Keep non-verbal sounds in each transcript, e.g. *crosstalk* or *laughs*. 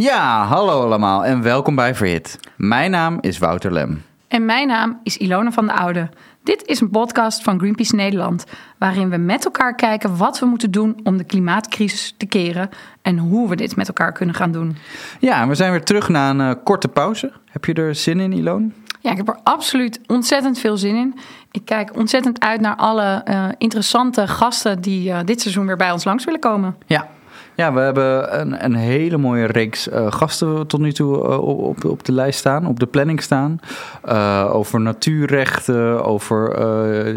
Ja, hallo allemaal en welkom bij Verhit. Mijn naam is Wouter Lem. En mijn naam is Ilona van de Oude. Dit is een podcast van Greenpeace Nederland, waarin we met elkaar kijken wat we moeten doen om de klimaatcrisis te keren en hoe we dit met elkaar kunnen gaan doen. Ja, we zijn weer terug na een uh, korte pauze. Heb je er zin in, Ilona? Ja, ik heb er absoluut ontzettend veel zin in. Ik kijk ontzettend uit naar alle uh, interessante gasten die uh, dit seizoen weer bij ons langs willen komen. Ja, ja, we hebben een, een hele mooie reeks uh, gasten tot nu toe uh, op, op de lijst staan, op de planning staan. Uh, over natuurrechten, over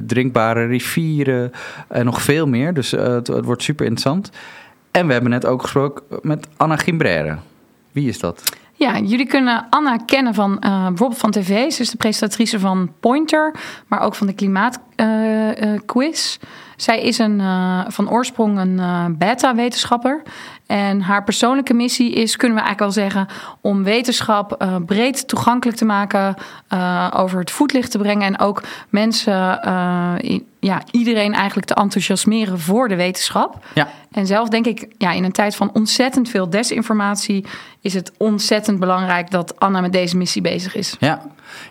drinkbare rivieren en nog veel meer. Dus het, wordt super interessant. En we hebben net ook gesproken met Anna Gimbrère. Wie is dat? Ja, jullie kunnen Anna kennen van bijvoorbeeld van tv. Ze is de presentatrice van Pointer, maar ook van de klimaatquiz. Zij is een, uh, van oorsprong een uh, beta-wetenschapper. En haar persoonlijke missie is, kunnen we eigenlijk wel zeggen, om wetenschap uh, breed toegankelijk te maken, over het voetlicht te brengen en ook mensen, ja, iedereen eigenlijk te enthousiasmeren voor de wetenschap. Ja. En zelf denk ik, ja, in een tijd van ontzettend veel desinformatie, is het ontzettend belangrijk dat Anna met deze missie bezig is. Ja,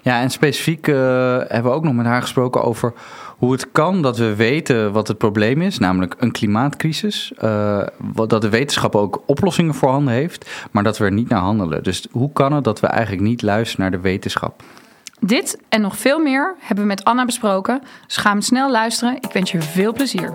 ja en specifiek hebben we ook nog met haar gesproken over hoe het kan dat we weten wat het probleem is, namelijk een klimaatcrisis. Uh, dat de wetenschap ook oplossingen voorhanden heeft, maar dat we er niet naar handelen. Dus hoe kan het dat we eigenlijk niet luisteren naar de wetenschap? Dit en nog veel meer hebben we met Anna besproken. Dus snel luisteren. Ik wens je veel plezier.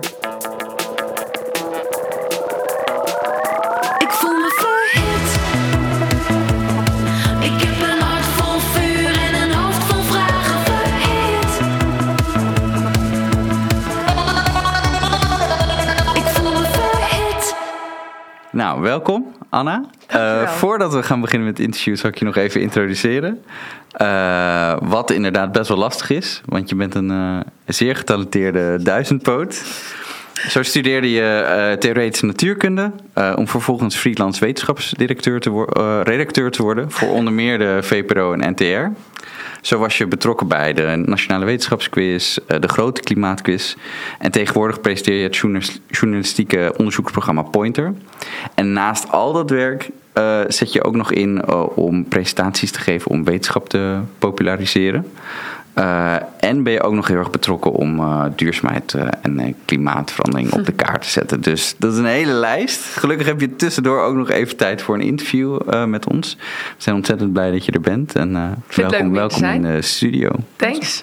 Welkom Anna. Uh, voordat we gaan beginnen met het interview, zal ik je nog even introduceren. Uh, wat inderdaad best wel lastig is, want je bent een uh, zeer getalenteerde duizendpoot. Zo studeerde je theoretische natuurkunde om vervolgens freelance wetenschapsdirecteur te redacteur te worden voor onder meer de VPRO en NTR. Zo was je betrokken bij de Nationale Wetenschapsquiz, de Grote Klimaatquiz. En tegenwoordig presenteer je het journalistieke onderzoeksprogramma Pointer. En naast al dat werk uh, zet je ook nog in uh, om presentaties te geven om wetenschap te populariseren. Uh, en ben je ook nog heel erg betrokken om duurzaamheid en klimaatverandering op de *laughs* kaart te zetten. Dus dat is een hele lijst. Gelukkig heb je tussendoor ook nog even tijd voor een interview met ons. We zijn ontzettend blij dat je er bent. En welkom, welkom in de studio. Thanks.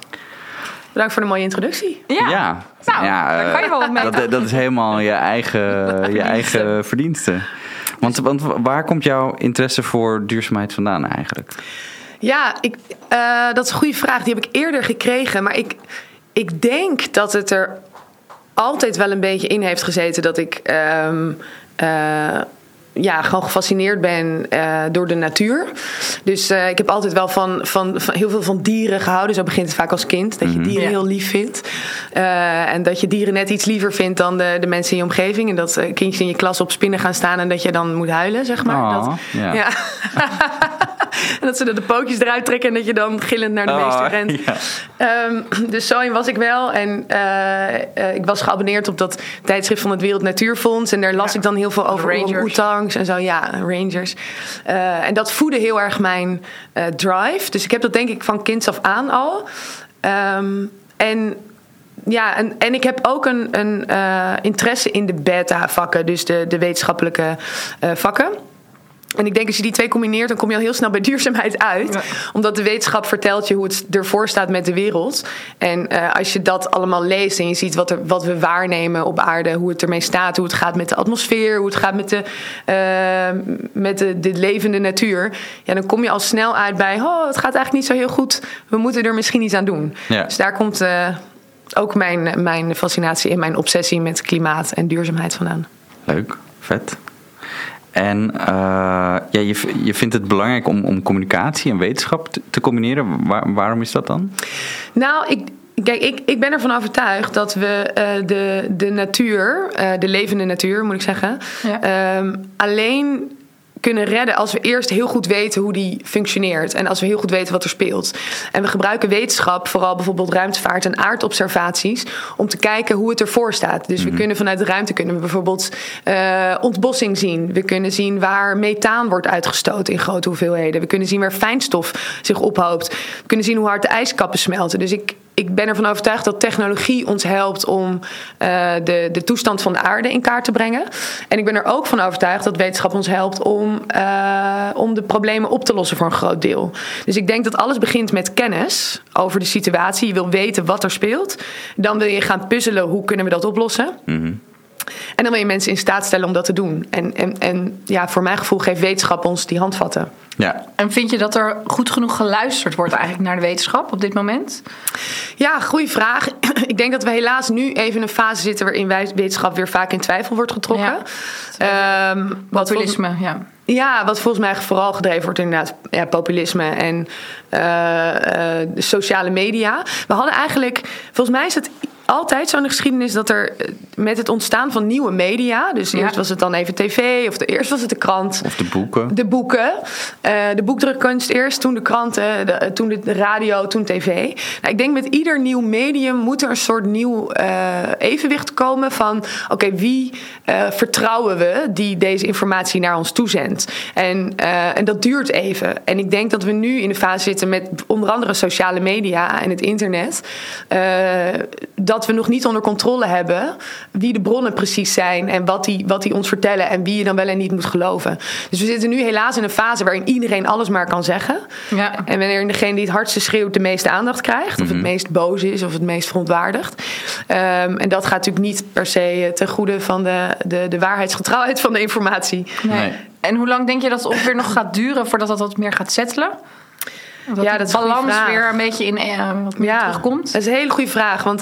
Bedankt voor de mooie introductie. Ja, ja. Nou, ja daar kan je wel wat mee. Dat, dat is helemaal je eigen, *laughs* je eigen verdienste. Want, want waar komt jouw interesse voor duurzaamheid vandaan eigenlijk? Ja, ik, uh, dat is een goede vraag. Die heb ik eerder gekregen. Maar ik, ik denk dat het er altijd wel een beetje in heeft gezeten dat ik. Um, uh, ja, gewoon gefascineerd ben uh, door de natuur. Dus uh, ik heb altijd wel van, van, van, heel veel van dieren gehouden. Zo begint het vaak als kind. Dat je dieren mm -hmm. heel lief vindt. Uh, en dat je dieren net iets liever vindt dan de, de mensen in je omgeving. En dat kindjes in je klas op spinnen gaan staan en dat je dan moet huilen, zeg maar. Oh, dat, ja. ja. *laughs* *laughs* en dat ze de pootjes eruit trekken en dat je dan gillend naar de oh, meester rent. Ja. Um, dus zo in was ik wel. En ik was geabonneerd op dat tijdschrift van het Wereld Natuurfonds. En daar las Ja. ik dan heel veel over oetangs en zo. Ja, Rangers. Uh, en dat voedde heel erg mijn drive. Dus ik heb dat denk ik van kinds af aan al. Um, en ja, en, en ik heb ook een, een uh, interesse in de beta-vakken, dus de, de wetenschappelijke uh, vakken. En ik denk als je die twee combineert, dan kom je al heel snel bij duurzaamheid uit. Ja. Omdat de wetenschap vertelt je hoe het ervoor staat met de wereld. En uh, als je dat allemaal leest en je ziet wat, er, wat we waarnemen op aarde, hoe het ermee staat, hoe het gaat met de atmosfeer, hoe het gaat met de, uh, met de, de levende natuur. Ja, dan kom je al snel uit bij, oh, het gaat eigenlijk niet zo heel goed. We moeten er misschien iets aan doen. Ja. Dus daar komt uh, ook mijn, mijn fascinatie en mijn obsessie met klimaat en duurzaamheid vandaan. Leuk, vet. En uh, ja, je, je vindt het belangrijk om, om communicatie en wetenschap te, te combineren. Waar, waarom is dat dan? Nou, ik, Kijk, ik, ik ben ervan overtuigd dat we uh, de, de natuur, uh, de levende natuur moet ik zeggen, ja. um, alleen kunnen redden als we eerst heel goed weten hoe die functioneert. En als we heel goed weten wat er speelt. En we gebruiken wetenschap, vooral bijvoorbeeld ruimtevaart en aardobservaties, om te kijken hoe het ervoor staat. Dus we kunnen vanuit de ruimte kunnen we bijvoorbeeld eh, ontbossing zien. We kunnen zien waar methaan wordt uitgestoten in grote hoeveelheden. We kunnen zien waar fijnstof zich ophoopt. We kunnen zien hoe hard de ijskappen smelten. Dus ik, ik ben ervan overtuigd dat technologie ons helpt om eh, de, de toestand van de aarde in kaart te brengen. En ik ben er ook van overtuigd dat wetenschap ons helpt om, eh, om de problemen op te lossen voor een groot deel. Dus ik denk dat alles begint met kennis over de situatie. Je wil weten wat er speelt. Dan wil je gaan puzzelen hoe kunnen we dat oplossen. En dan wil je mensen in staat stellen om dat te doen. En, en, en ja, voor mijn gevoel geeft wetenschap ons die handvatten. Ja, En vind je dat er goed genoeg geluisterd wordt eigenlijk naar de wetenschap op dit moment? Ja, goede vraag. *clears throat* Ik denk dat we helaas nu even in een fase zitten waarin wetenschap weer vaak in twijfel wordt getrokken. Ja. Ehm, wat volgens, Populisme, ja. ja, wat volgens mij vooral gedreven wordt inderdaad ja, populisme en eh, eh, de sociale media. We hadden eigenlijk, volgens mij is het altijd zo in de geschiedenis dat er eh, met het ontstaan van nieuwe media, dus Ja. eerst was het dan even tv of de, eerst was het de krant, of de boeken. de boeken, eh, de boekdrukkunst eerst, toen de kranten, de, toen de radio, toen tv. Nou, ik denk met ieder nieuw medium moet er een soort nieuw eh, evenwicht komen van... oké, wie eh, vertrouwen we die deze informatie naar ons toezendt? En, eh, en dat duurt even. En ik denk dat we nu in de fase zitten met onder andere sociale media en het internet... eh, dat we nog niet onder controle hebben wie de bronnen precies zijn... en wat die, wat die ons vertellen en wie je dan wel en niet moet geloven. Dus we zitten nu helaas in een fase waarin iedereen alles maar kan zeggen. Ja. En wanneer degene die het hardste schreeuwt de meeste aandacht krijgt, of het meest boos is of het meest verontwaardigd. Ehm, en dat gaat natuurlijk niet per se eh, ten goede van de, de, de waarheidsgetrouwheid van de informatie. Nee. Nee. En hoe lang denk je dat het ongeveer nog gaat duren voordat dat wat meer gaat settelen? Dat Ja, dat is een goede balans vraag. weer een beetje in eh, wat meer terugkomt. Dat is een hele goede vraag. Want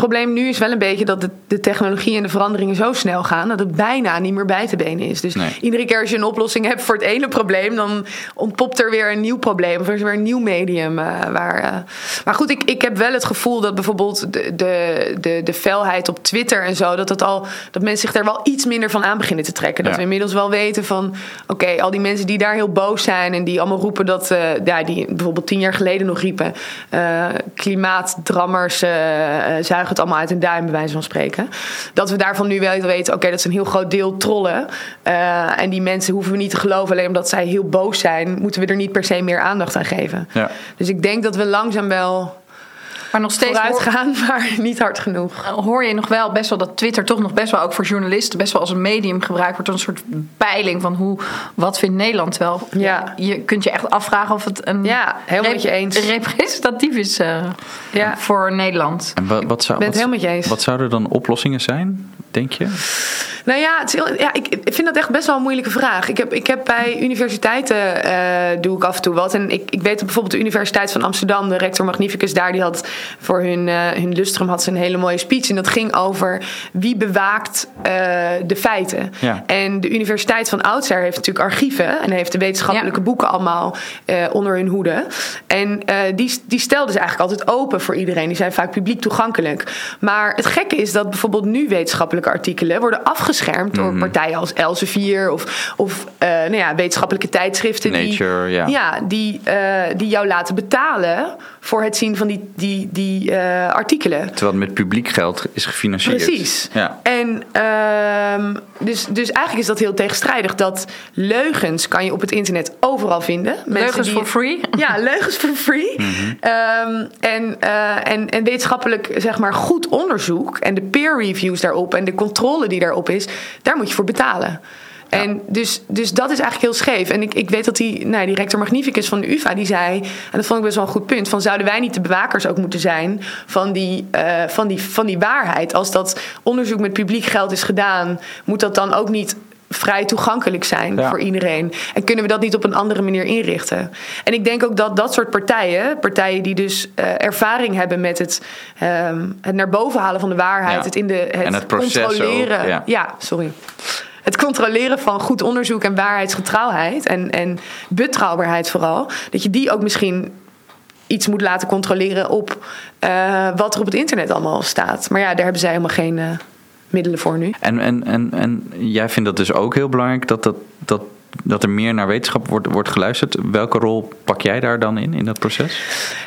probleem nu is wel een beetje dat de, de technologie en de veranderingen zo snel gaan dat het bijna niet meer bij te benen is. Dus Nee. iedere keer als je een oplossing hebt voor het ene probleem, dan ontpopt er weer een nieuw probleem. Of er is weer een nieuw medium. eh, waar, eh, Maar goed, ik, ik heb wel het gevoel dat bijvoorbeeld de, de, de, de felheid op Twitter en zo, dat, het al, dat mensen zich daar wel iets minder van aan beginnen te trekken. Dat Ja. we inmiddels wel weten van, oké, al die mensen die daar heel boos zijn en die allemaal roepen dat, eh, ja, die bijvoorbeeld tien jaar geleden nog riepen, klimaatdrammers zuigen het allemaal uit hun duim, bij wijze van spreken. Dat we daarvan nu wel weten, oké, dat is een heel groot deel trollen. Eh, en die mensen hoeven we niet te geloven, alleen omdat zij heel boos zijn, moeten we er niet per se meer aandacht aan geven. Ja. Dus ik denk dat we langzaam wel Maar nog steeds vooruit gaan, *laughs* maar niet hard genoeg. hoor je nog wel best wel dat Twitter toch nog best wel ook voor journalisten best wel als een medium gebruikt wordt. Een soort peiling van hoe, wat vindt Nederland wel. Ja. Je kunt je echt afvragen of het een Ja, helemaal met je eens. representatief is eh, Ja. voor Nederland. En wat, wat, zou, ben het wat, helemaal met je eens. wat zouden dan oplossingen zijn, denk je? Nou ja, het is heel- ja ik, ik vind dat echt best wel een moeilijke vraag. Ik heb, ik heb bij universiteiten eh, doe ik af en toe wat. En ik, ik weet dat bijvoorbeeld de Universiteit van Amsterdam, de rector Magnificus daar, die had voor hun, eh, hun lustrum had ze een hele mooie speech. En dat ging over wie bewaakt eh, de feiten. Ja. En de Universiteit van Oudsher heeft natuurlijk archieven en heeft de wetenschappelijke Ja. boeken allemaal eh, onder hun hoede. En eh, die, die stelden ze eigenlijk altijd open voor iedereen. Die zijn vaak publiek toegankelijk. Maar het gekke is dat bijvoorbeeld nu wetenschappelijke artikelen worden afgeschermd door partijen als Elsevier of, of eh, nou ja, wetenschappelijke tijdschriften. Nature, die, ja. die, eh, die jou laten betalen voor het zien van die, die, die eh, artikelen. Terwijl het met publiek geld is gefinancierd. Precies. Ja. En ehm, dus, dus eigenlijk is dat heel tegenstrijdig. Dat leugens kan je op het internet overal vinden. Mensen Leugens die- for free. Ja, *laughs* leugens for free. Ehm, en, eh, en, en wetenschappelijk zeg maar goed onderzoek en de peer reviews daarop en de controle die daarop is, daar moet je voor betalen. En dus, dus dat is eigenlijk heel scheef. En ik, ik weet dat die, nou, die rector Magnificus van de UvA, die zei... en dat vond ik best wel een goed punt... van zouden wij niet de bewakers ook moeten zijn van die, eh, van die, van die waarheid? Als dat onderzoek met publiek geld is gedaan... moet dat dan ook niet vrij toegankelijk zijn Ja. voor iedereen? En kunnen we dat niet op een andere manier inrichten? En ik denk ook dat dat soort partijen... partijen die dus eh, ervaring hebben met het, ehm, het naar boven halen van de waarheid... Ja. het in de het, En het controleren... ook, ja. ja, sorry. Het controleren van goed onderzoek en waarheidsgetrouwheid en, en betrouwbaarheid vooral. Dat je die ook misschien iets moet laten controleren op eh, wat er op het internet allemaal staat. Maar ja, daar hebben zij helemaal geen eh, middelen voor nu. En, en, en, en jij vindt dat dus ook heel belangrijk dat, dat, dat dat er meer naar wetenschap wordt, wordt geluisterd. Welke rol pak jij daar dan in, in dat proces?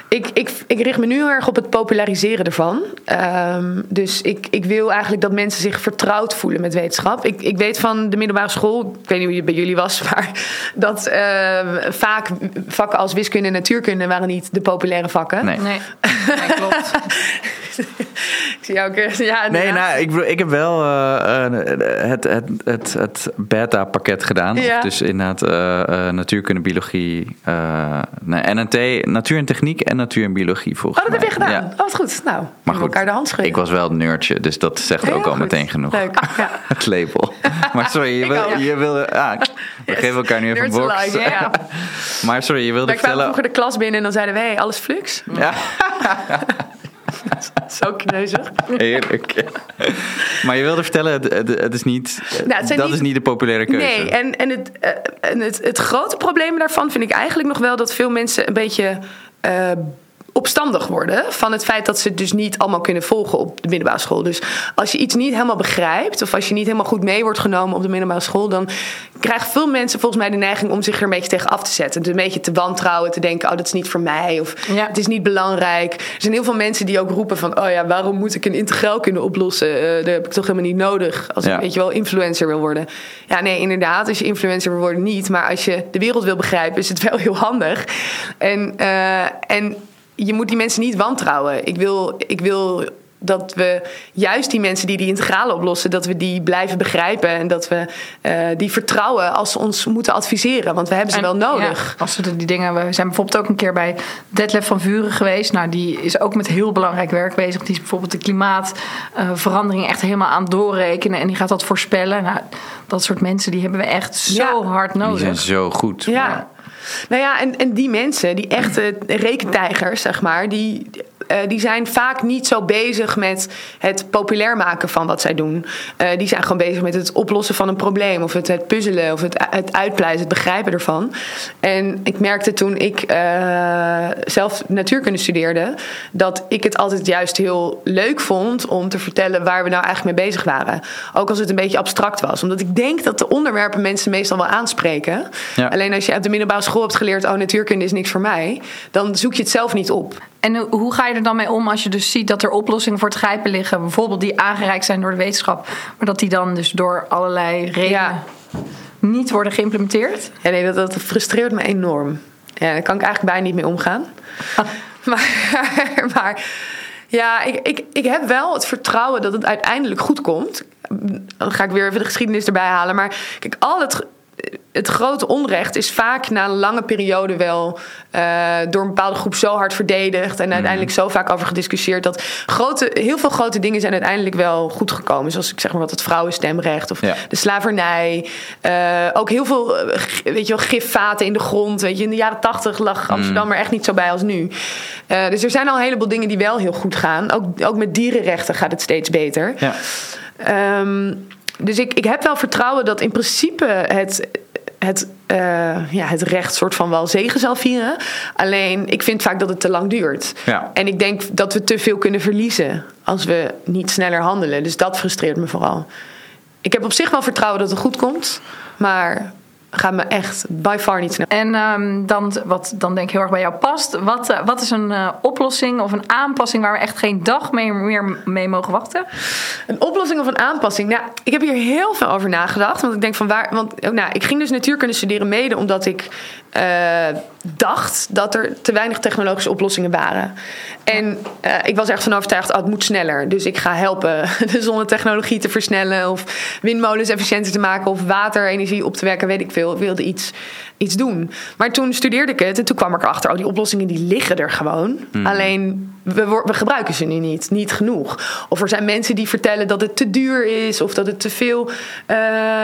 Ik, ik, ik richt me nu heel erg op het populariseren ervan. Ehm, dus ik, ik wil eigenlijk dat mensen zich vertrouwd voelen met wetenschap. Ik, ik weet van de middelbare school, ik weet niet hoe het bij jullie was, *laughs* maar dat ehm, vaak vakken als wiskunde en natuurkunde waren niet de populaire vakken. Nee. Nee, nee klopt. *laughs* Ik zie jou ook weer- ja, Nee, nou, ik, ik heb wel eh, het, het, het, het beta-pakket gedaan. Ja. Dus inderdaad eh, eh, natuurkunde, biologie, eh nee, NNT, natuur en techniek en natuur en biologie volgens Oh, dat heb je mij. gedaan. Ja. Oh, wat goed. Nou, Maar we goed, elkaar de hand schudden. ik was wel het nerdje, dus dat zegt Heel ook al goed. meteen genoeg. Leuk. Ja. *laughs* Het label. *laughs* Maar sorry, je, Ik wil, je wilde... Ah, we geven elkaar nu even een box. alike, ja, ja. *laughs* Maar sorry, je wilde kwamen vertellen... vroeger de klas binnen en dan zeiden wij, hey, alles flux. Ja, *laughs* Zo kneuzig. heerlijk. Ja. Maar je wilde vertellen, het, het, het is niet, Nou, het dat niet- is niet de populaire keuze. Nee, en, en, het, eh, en het, het grote probleem daarvan vind ik eigenlijk nog wel dat veel mensen een beetje eh, opstandig worden van het feit dat ze het dus niet allemaal kunnen volgen op de middelbare school. Dus als je iets niet helemaal begrijpt of als je niet helemaal goed mee wordt genomen op de middelbare school, dan krijgen veel mensen volgens mij de neiging om zich er een beetje tegen af te zetten. Dus een beetje te wantrouwen, te denken, oh dat is niet voor mij of Ja. het is niet belangrijk. Er zijn heel veel mensen die ook roepen van, oh ja, waarom moet ik een integraal kunnen oplossen? Eh dat heb ik toch helemaal niet nodig als Ja. ik weet je wel influencer wil worden. Ja, nee, inderdaad, als je influencer wil worden niet, maar als je de wereld wil begrijpen, is het wel heel handig. En, eh, en je moet die mensen niet wantrouwen. Ik wil, ik wil dat we juist die mensen die die integralen oplossen, dat we die blijven begrijpen en dat we eh, die vertrouwen als ze ons moeten adviseren, want we hebben ze En, wel nodig. ja, als we de- die dingen, we zijn bijvoorbeeld ook een keer bij Detlef van Vuren geweest. Nou, die is ook met heel belangrijk werk bezig. Die is bijvoorbeeld de klimaatverandering echt helemaal aan het doorrekenen. En die gaat dat voorspellen. Nou, dat soort mensen die hebben we echt zo Ja. hard Die zijn nodig. zo goed. Ja. Nou ja, en, en die mensen, die echte rekentijgers, zeg maar, die, eh, die zijn vaak niet zo bezig met het populair maken van wat zij doen. Eh, die zijn gewoon bezig met het oplossen van een probleem, of het, het puzzelen, of het, het uitpluizen, het begrijpen ervan. En ik merkte toen ik eh, zelf natuurkunde studeerde, dat ik het altijd juist heel leuk vond om te vertellen waar we nou eigenlijk mee bezig waren. Ook als het een beetje abstract was. Omdat ik denk dat de onderwerpen mensen meestal wel aanspreken. Ja. Alleen als je uit de middelbare school hebt geleerd, oh natuurkunde is niks voor mij, dan zoek je het zelf niet op. En hoe- hoe ga je er dan mee om als je dus ziet dat er oplossingen voor het grijpen liggen, bijvoorbeeld die aangereikt zijn door de wetenschap, maar dat die dan dus door allerlei redenen Ja. niet worden geïmplementeerd? Ja, nee, dat, dat frustreert me enorm. Ja, daar kan ik eigenlijk bijna niet mee omgaan. *laughs* maar, maar ja, ik, ik, ik heb wel het vertrouwen dat het uiteindelijk goed komt. Dan ga ik weer even de geschiedenis erbij halen. Maar kijk, al het, het grote onrecht is vaak na een lange periode wel eh, door een bepaalde groep zo hard verdedigd. En uiteindelijk zo vaak over gediscussieerd. Dat grote, heel veel grote dingen zijn uiteindelijk wel goed gekomen. Zoals ik zeg maar wat het vrouwenstemrecht of Ja. de slavernij. Eh, ook heel veel eh, weet je wel, gifvaten in de grond. Weet je, in de jaren tachtig lag Amsterdam er echt niet zo bij als nu. Dus er zijn al een heleboel dingen die wel heel goed gaan. Ook, ook met dierenrechten gaat het steeds beter. Ja. Ehm, dus ik, ik heb wel vertrouwen dat in principe het, het, eh, ja, het recht soort van wel zegen zal vieren. Alleen ik vind vaak dat het te lang duurt. Ja. En ik denk dat we te veel kunnen verliezen als we niet sneller handelen. Dus dat frustreert me vooral. Ik heb op zich wel vertrouwen dat het goed komt, maar gaat me echt by far niet snel. En ehm, dan, wat dan denk ik heel erg bij jou past. Wat, eh, wat is een eh, oplossing of een aanpassing waar we echt geen dag mee, meer mee mogen wachten? Een oplossing of een aanpassing? Nou, ik heb hier heel veel over nagedacht. Want ik denk van waar. Want oh, nou, ik ging dus natuurkunde studeren mede omdat ik eh, dacht dat er te weinig technologische oplossingen waren. En ik was echt van overtuigd, oh, het moet sneller. Dus ik ga helpen *laughs* de zonnetechnologie te versnellen. Of windmolens efficiënter te maken. Of waterenergie op te wekken, weet ik veel. Wilde iets, iets doen. Maar toen studeerde ik het en toen kwam ik erachter, oh, die oplossingen die liggen er gewoon. Alleen we, we gebruiken ze nu niet. Niet genoeg. Of er zijn mensen die vertellen dat het te duur is. Of dat het te veel, eh,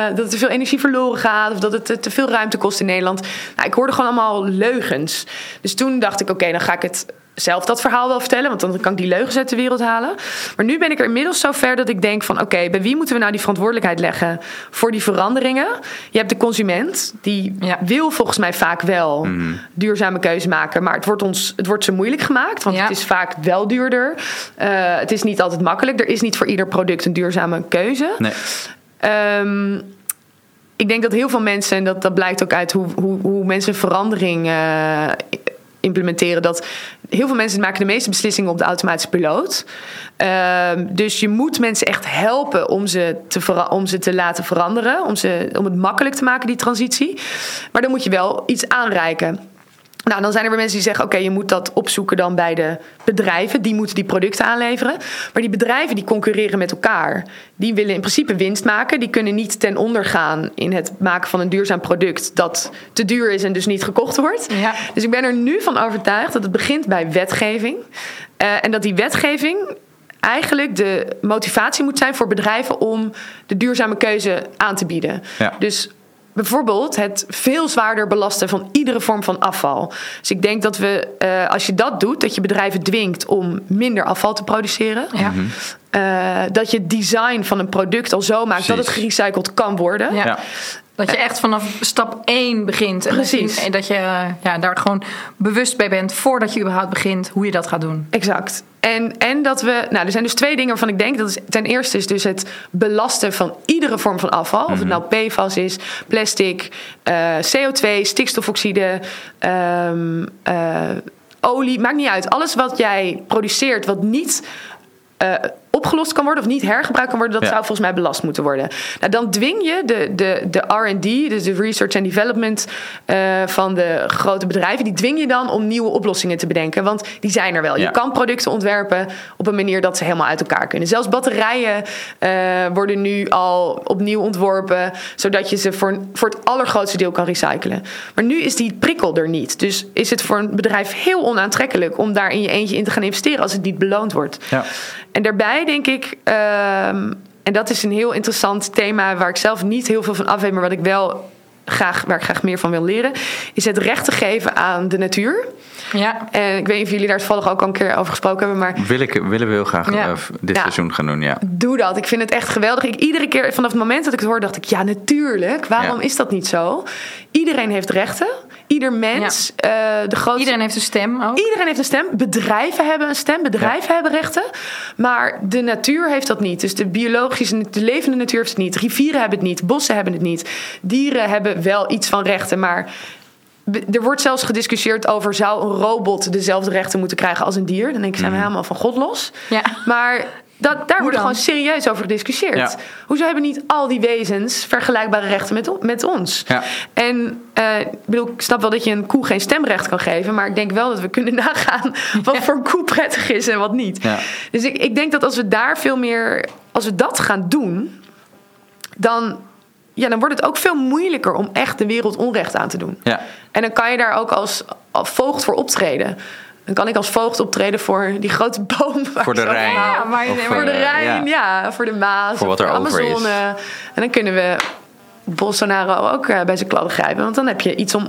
dat er te veel energie verloren gaat. Of dat het te, te veel ruimte kost in Nederland. Nou, ik hoorde gewoon allemaal leugens. Dus toen dacht ik, oké, dan ga ik het zelf dat verhaal wel vertellen, want dan kan ik die leugens uit de wereld halen. Maar nu ben ik er inmiddels zo ver dat ik denk van oké, bij wie moeten we nou die verantwoordelijkheid leggen voor die veranderingen? Je hebt de consument, die Ja. wil volgens mij vaak wel duurzame keuze maken, maar het wordt ons het wordt ze moeilijk gemaakt, want Ja. het is vaak wel duurder. Eh, het is niet altijd makkelijk. Er is niet voor ieder product een duurzame keuze. Nee. Ehm, ik denk dat heel veel mensen, en dat, dat blijkt ook uit hoe, hoe, hoe mensen verandering eh, implementeren, dat heel veel mensen maken de meeste beslissingen op de automatische piloot. Ehm, dus je moet mensen echt helpen om ze, te om ze te laten veranderen, om, ze, om het makkelijk te maken, die transitie. Maar dan moet je wel iets aanreiken. Nou, dan zijn er weer mensen die zeggen: oké, je moet dat opzoeken dan bij de bedrijven. Die moeten die producten aanleveren. Maar die bedrijven die concurreren met elkaar. Die willen in principe winst maken. Die kunnen niet ten onder gaan in het maken van een duurzaam product dat te duur is en dus niet gekocht wordt. Ja. Dus ik ben er nu van overtuigd dat het begint bij wetgeving. Eh, en dat die wetgeving eigenlijk de motivatie moet zijn voor bedrijven om de duurzame keuze aan te bieden. Ja. Dus bijvoorbeeld het veel zwaarder belasten van iedere vorm van afval. Dus ik denk dat we, eh, als je dat doet, dat je bedrijven dwingt om minder afval te produceren. Ja. Eh, dat je het design van een product al zo maakt dat het gerecycled kan worden. Ja. Dat je echt vanaf stap 1 begint. En dat je- Precies. En dat je eh, ja, daar gewoon bewust bij bent voordat je überhaupt begint hoe je dat gaat doen. Exact. En, en dat we, nou, er zijn dus twee dingen waarvan ik denk. Dat is, ten eerste is dus het belasten van iedere vorm van afval. Of het nou PFAS is, plastic, eh, CO2, stikstofoxide, ehm, eh, olie, maakt niet uit. Alles wat jij produceert wat niet eh, opgelost kan worden of niet hergebruikt kan worden, dat Ja. zou volgens mij belast moeten worden. Nou, dan dwing je de, de, de RD, dus de research and development eh, van de grote bedrijven, die dwing je dan om nieuwe oplossingen te bedenken. Want die zijn er wel. Ja. Je kan producten ontwerpen op een manier dat ze helemaal uit elkaar kunnen. Zelfs batterijen eh, worden nu al opnieuw ontworpen, zodat je ze voor, voor het allergrootste deel kan recyclen. Maar nu is die prikkel er niet. Dus is het voor een bedrijf heel onaantrekkelijk om daar in je eentje in te gaan investeren als het niet beloond wordt. Ja. En daarbij denk ik, ehm, en dat is een heel interessant thema waar ik zelf niet heel veel van af weet, maar wat ik wel graag, waar ik graag meer van wil leren, is het recht te geven aan de natuur. Ja. En ik weet niet of jullie daar toevallig ook al een keer over gesproken hebben, maar Wil ik, willen we heel graag Ja. eh, dit Ja. seizoen gaan doen, ja. doe dat. Ik vind het echt geweldig. Ik, iedere keer vanaf het moment dat ik het hoor, dacht ik, ja, natuurlijk. Waarom Ja. is dat niet zo? Iedereen heeft rechten. Ieder mens, eh, de grootste Iedereen heeft een stem ook. Iedereen heeft een stem. Bedrijven hebben een stem. Bedrijven hebben rechten. Maar de natuur heeft dat niet. Dus de biologische, de levende natuur heeft het niet. Rivieren hebben het niet. Bossen hebben het niet. Dieren hebben wel iets van rechten. Maar er wordt zelfs gediscussieerd over... zou een robot dezelfde rechten moeten krijgen als een dier? Dan denk ik, zijn we helemaal van God los. Ja. Maar dat, daar wordt dan? gewoon serieus over gediscussieerd. Ja. Hoezo hebben niet al die wezens vergelijkbare rechten met, met ons? Ja. En eh, ik bedoel, ik snap wel dat je een koe geen stemrecht kan geven, maar ik denk wel dat we kunnen *laughs* nagaan wat voor een koe prettig is en wat niet. Ja. Dus ik, ik denk dat als we daar veel meer, als we dat gaan doen, dan, ja, dan wordt het ook veel moeilijker om echt de wereld onrecht aan te doen. Ja. En dan kan je daar ook als, als voogd voor optreden. Dan kan ik als voogd optreden voor die grote boom. waar Voor de Rijn. Ja, maar- Voor de eh, Rijn, ja. Voor de Maas, Voor wat voor er de over is. Amazone. En dan kunnen we Bolsonaro ook eh, bij zijn kladden grijpen. Want dan heb je iets om,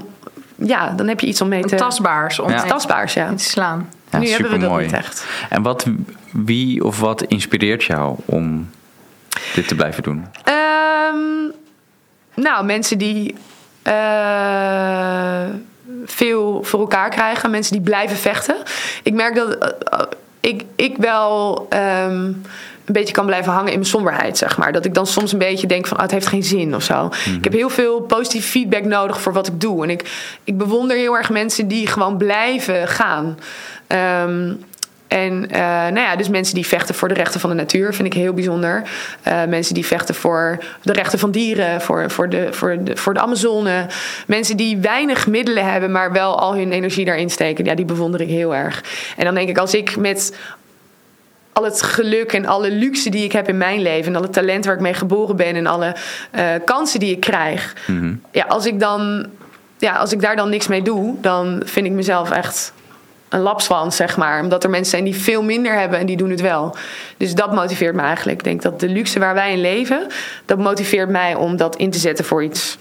ja, dan heb je iets om mee te... Tastbaars om Ja. Tastbaars, ja. te slaan. Ja, nu hebben we dat niet echt. En wat, wie of wat inspireert jou om dit te blijven doen? Ehm, nou, mensen die eh, veel voor elkaar krijgen. Mensen die blijven vechten. Ik merk dat eh, eh, ik, ik wel ehm, een beetje kan blijven hangen in mijn somberheid, zeg maar. Dat ik dan soms een beetje denk van, ah, het heeft geen zin of zo. Ik heb heel veel positieve feedback nodig voor wat ik doe. En ik, ik bewonder heel erg mensen die gewoon blijven gaan. Ehm, en eh, nou ja, dus mensen die vechten voor de rechten van de natuur vind ik heel bijzonder. Eh, mensen die vechten voor de rechten van dieren, voor, voor, de, voor, de, voor de Amazone. Mensen die weinig middelen hebben, maar wel al hun energie daarin steken. Ja, die bewonder ik heel erg. En dan denk ik, als ik met al het geluk en alle luxe die ik heb in mijn leven... en alle talent waar ik mee geboren ben... en alle eh, kansen die ik krijg... Ja, als ik dan... Ja, als ik daar dan niks mee doe, dan vind ik mezelf echt een lapswans, zeg maar. Omdat er mensen zijn die veel minder hebben en die doen het wel. Dus dat motiveert me eigenlijk. Ik denk dat de luxe waar wij in leven, dat motiveert mij om dat in te zetten voor iets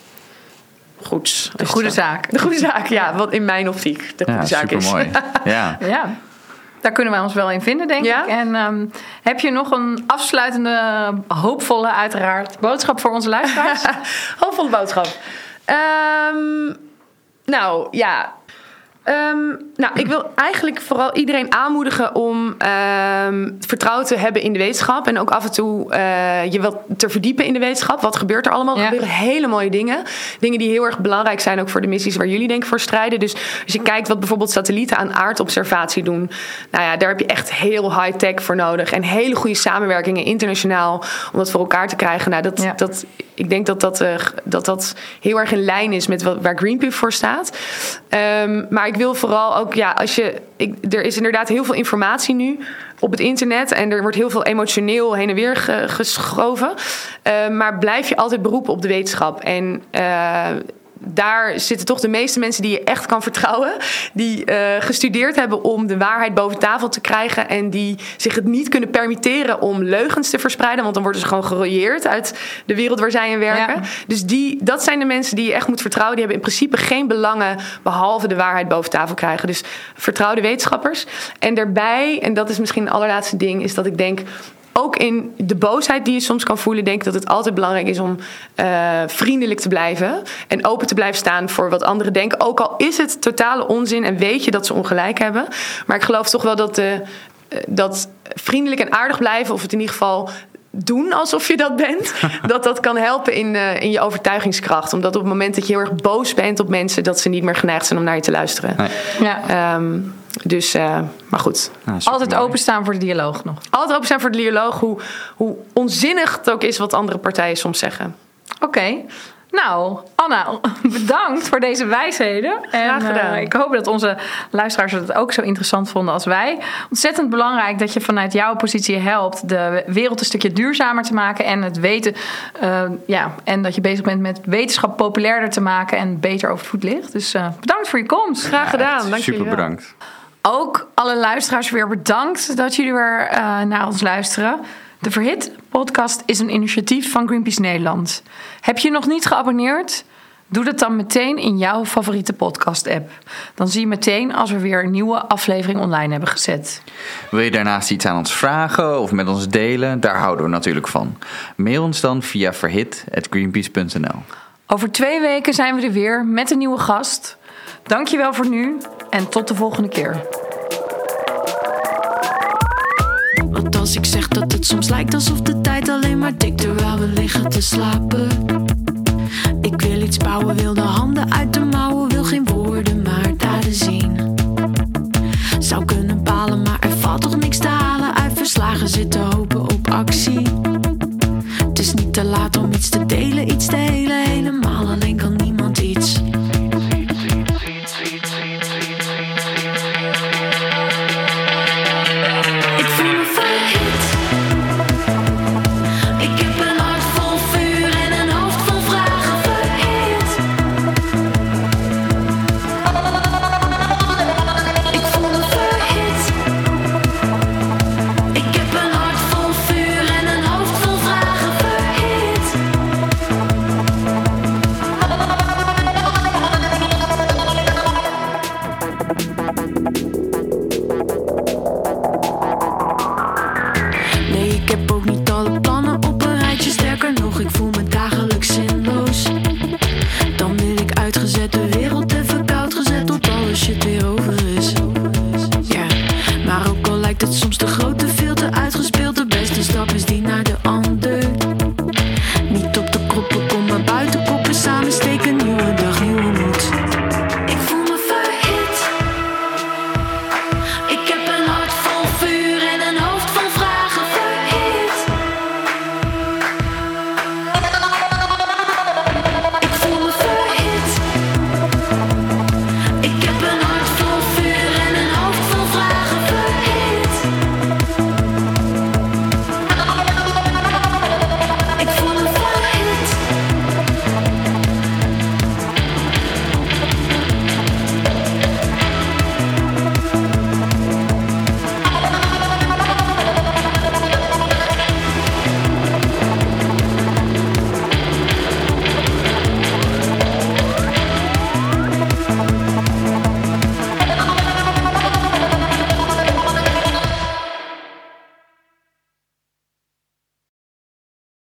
goeds. De goede zaak. De goede zaak, ja. Wat in mijn optiek de goede Ja, zaak is. supermooi. *laughs* Ja. Ja, daar kunnen wij ons wel in vinden, denk Ja? ik. En ehm, heb je nog een afsluitende, hoopvolle, uiteraard, boodschap voor onze luisteraars? *laughs* Hoopvolle boodschap. Ehm, nou, ja. Ehm, nou, ik wil eigenlijk vooral iedereen aanmoedigen om ehm, vertrouwen te hebben in de wetenschap. En ook af en toe eh, je wat te verdiepen in de wetenschap. Wat gebeurt er allemaal? Er Ja. gebeuren hele mooie dingen. Dingen die heel erg belangrijk zijn ook voor de missies waar jullie denk ik voor strijden. Dus als je kijkt wat bijvoorbeeld satellieten aan aardobservatie doen. Nou ja, daar heb je echt heel high-tech voor nodig. En hele goede samenwerkingen internationaal om dat voor elkaar te krijgen. Nou, dat, Ja. dat, ik denk dat dat, eh, dat dat heel erg in lijn is met wat, waar Greenpeace voor staat. Ehm, maar ik wil vooral ook, ja, als je. Ik, er is inderdaad heel veel informatie nu op het internet. En er wordt heel veel emotioneel heen en weer ge- geschoven. Ehm, maar blijf je altijd beroepen op de wetenschap. En. eh, daar zitten toch de meeste mensen die je echt kan vertrouwen. Die eh, gestudeerd hebben om de waarheid boven tafel te krijgen. En die zich het niet kunnen permitteren om leugens te verspreiden. Want dan worden ze gewoon gerooieerd uit de wereld waar zij in werken. Ja. Dus die, dat zijn de mensen die je echt moet vertrouwen. Die hebben in principe geen belangen behalve de waarheid boven tafel krijgen. Dus vertrouw de wetenschappers. En daarbij, en dat is misschien het allerlaatste ding, is dat ik denk. Ook in de boosheid die je soms kan voelen, denk ik dat het altijd belangrijk is om eh, vriendelijk te blijven. En open te blijven staan voor wat anderen denken. Ook al is het totale onzin en weet je dat ze ongelijk hebben. Maar ik geloof toch wel dat, de, eh, dat vriendelijk en aardig blijven, of het in ieder geval doen alsof je dat bent, *laughs* dat dat kan helpen in, eh, in je overtuigingskracht. Omdat op het moment dat je heel erg boos bent op mensen, dat ze niet meer geneigd zijn om naar je te luisteren. Nee. Ja. Ehm, dus, eh, maar goed. Nou, Altijd openstaan voor de dialoog nog. Altijd open zijn voor de dialoog, hoe, hoe onzinnig het ook is wat andere partijen soms zeggen. Oké. Nou, Anna, bedankt voor deze wijsheden. En Graag gedaan. eh, ik hoop dat onze luisteraars het ook zo interessant vonden als wij. Ontzettend belangrijk dat je vanuit jouw positie helpt de wereld een stukje duurzamer te maken en het weten. eh, ja, en dat je bezig bent met wetenschap populairder te maken en beter over het voetlicht. Dus eh, bedankt voor je komst. Graag Ja, gedaan. echt Dank Super jullie wel. bedankt. Ook alle luisteraars weer bedankt dat jullie weer eh, naar ons luisteren. De Verhit podcast is een initiatief van Greenpeace Nederland. Heb je nog niet geabonneerd? Doe dat dan meteen in jouw favoriete podcast-app. Dan zie je meteen als we weer een nieuwe aflevering online hebben gezet. Wil je daarnaast iets aan ons vragen of met ons delen? Daar houden we natuurlijk van. Mail ons dan via verhit.greenpeace.nl. Over twee weken zijn we er weer met een nieuwe gast. Dankjewel voor nu en tot de volgende keer. Wat als ik zeg dat het soms lijkt alsof de tijd alleen maar tikt terwijl we liggen te slapen? Ik wil iets bouwen, wil de handen uit de mouwen, wil geen woorden maar daden zien. Zou kunnen balen, maar er valt toch niks te halen uit verslagen zitten hopen op actie. Het is niet te laat om iets te delen, iets te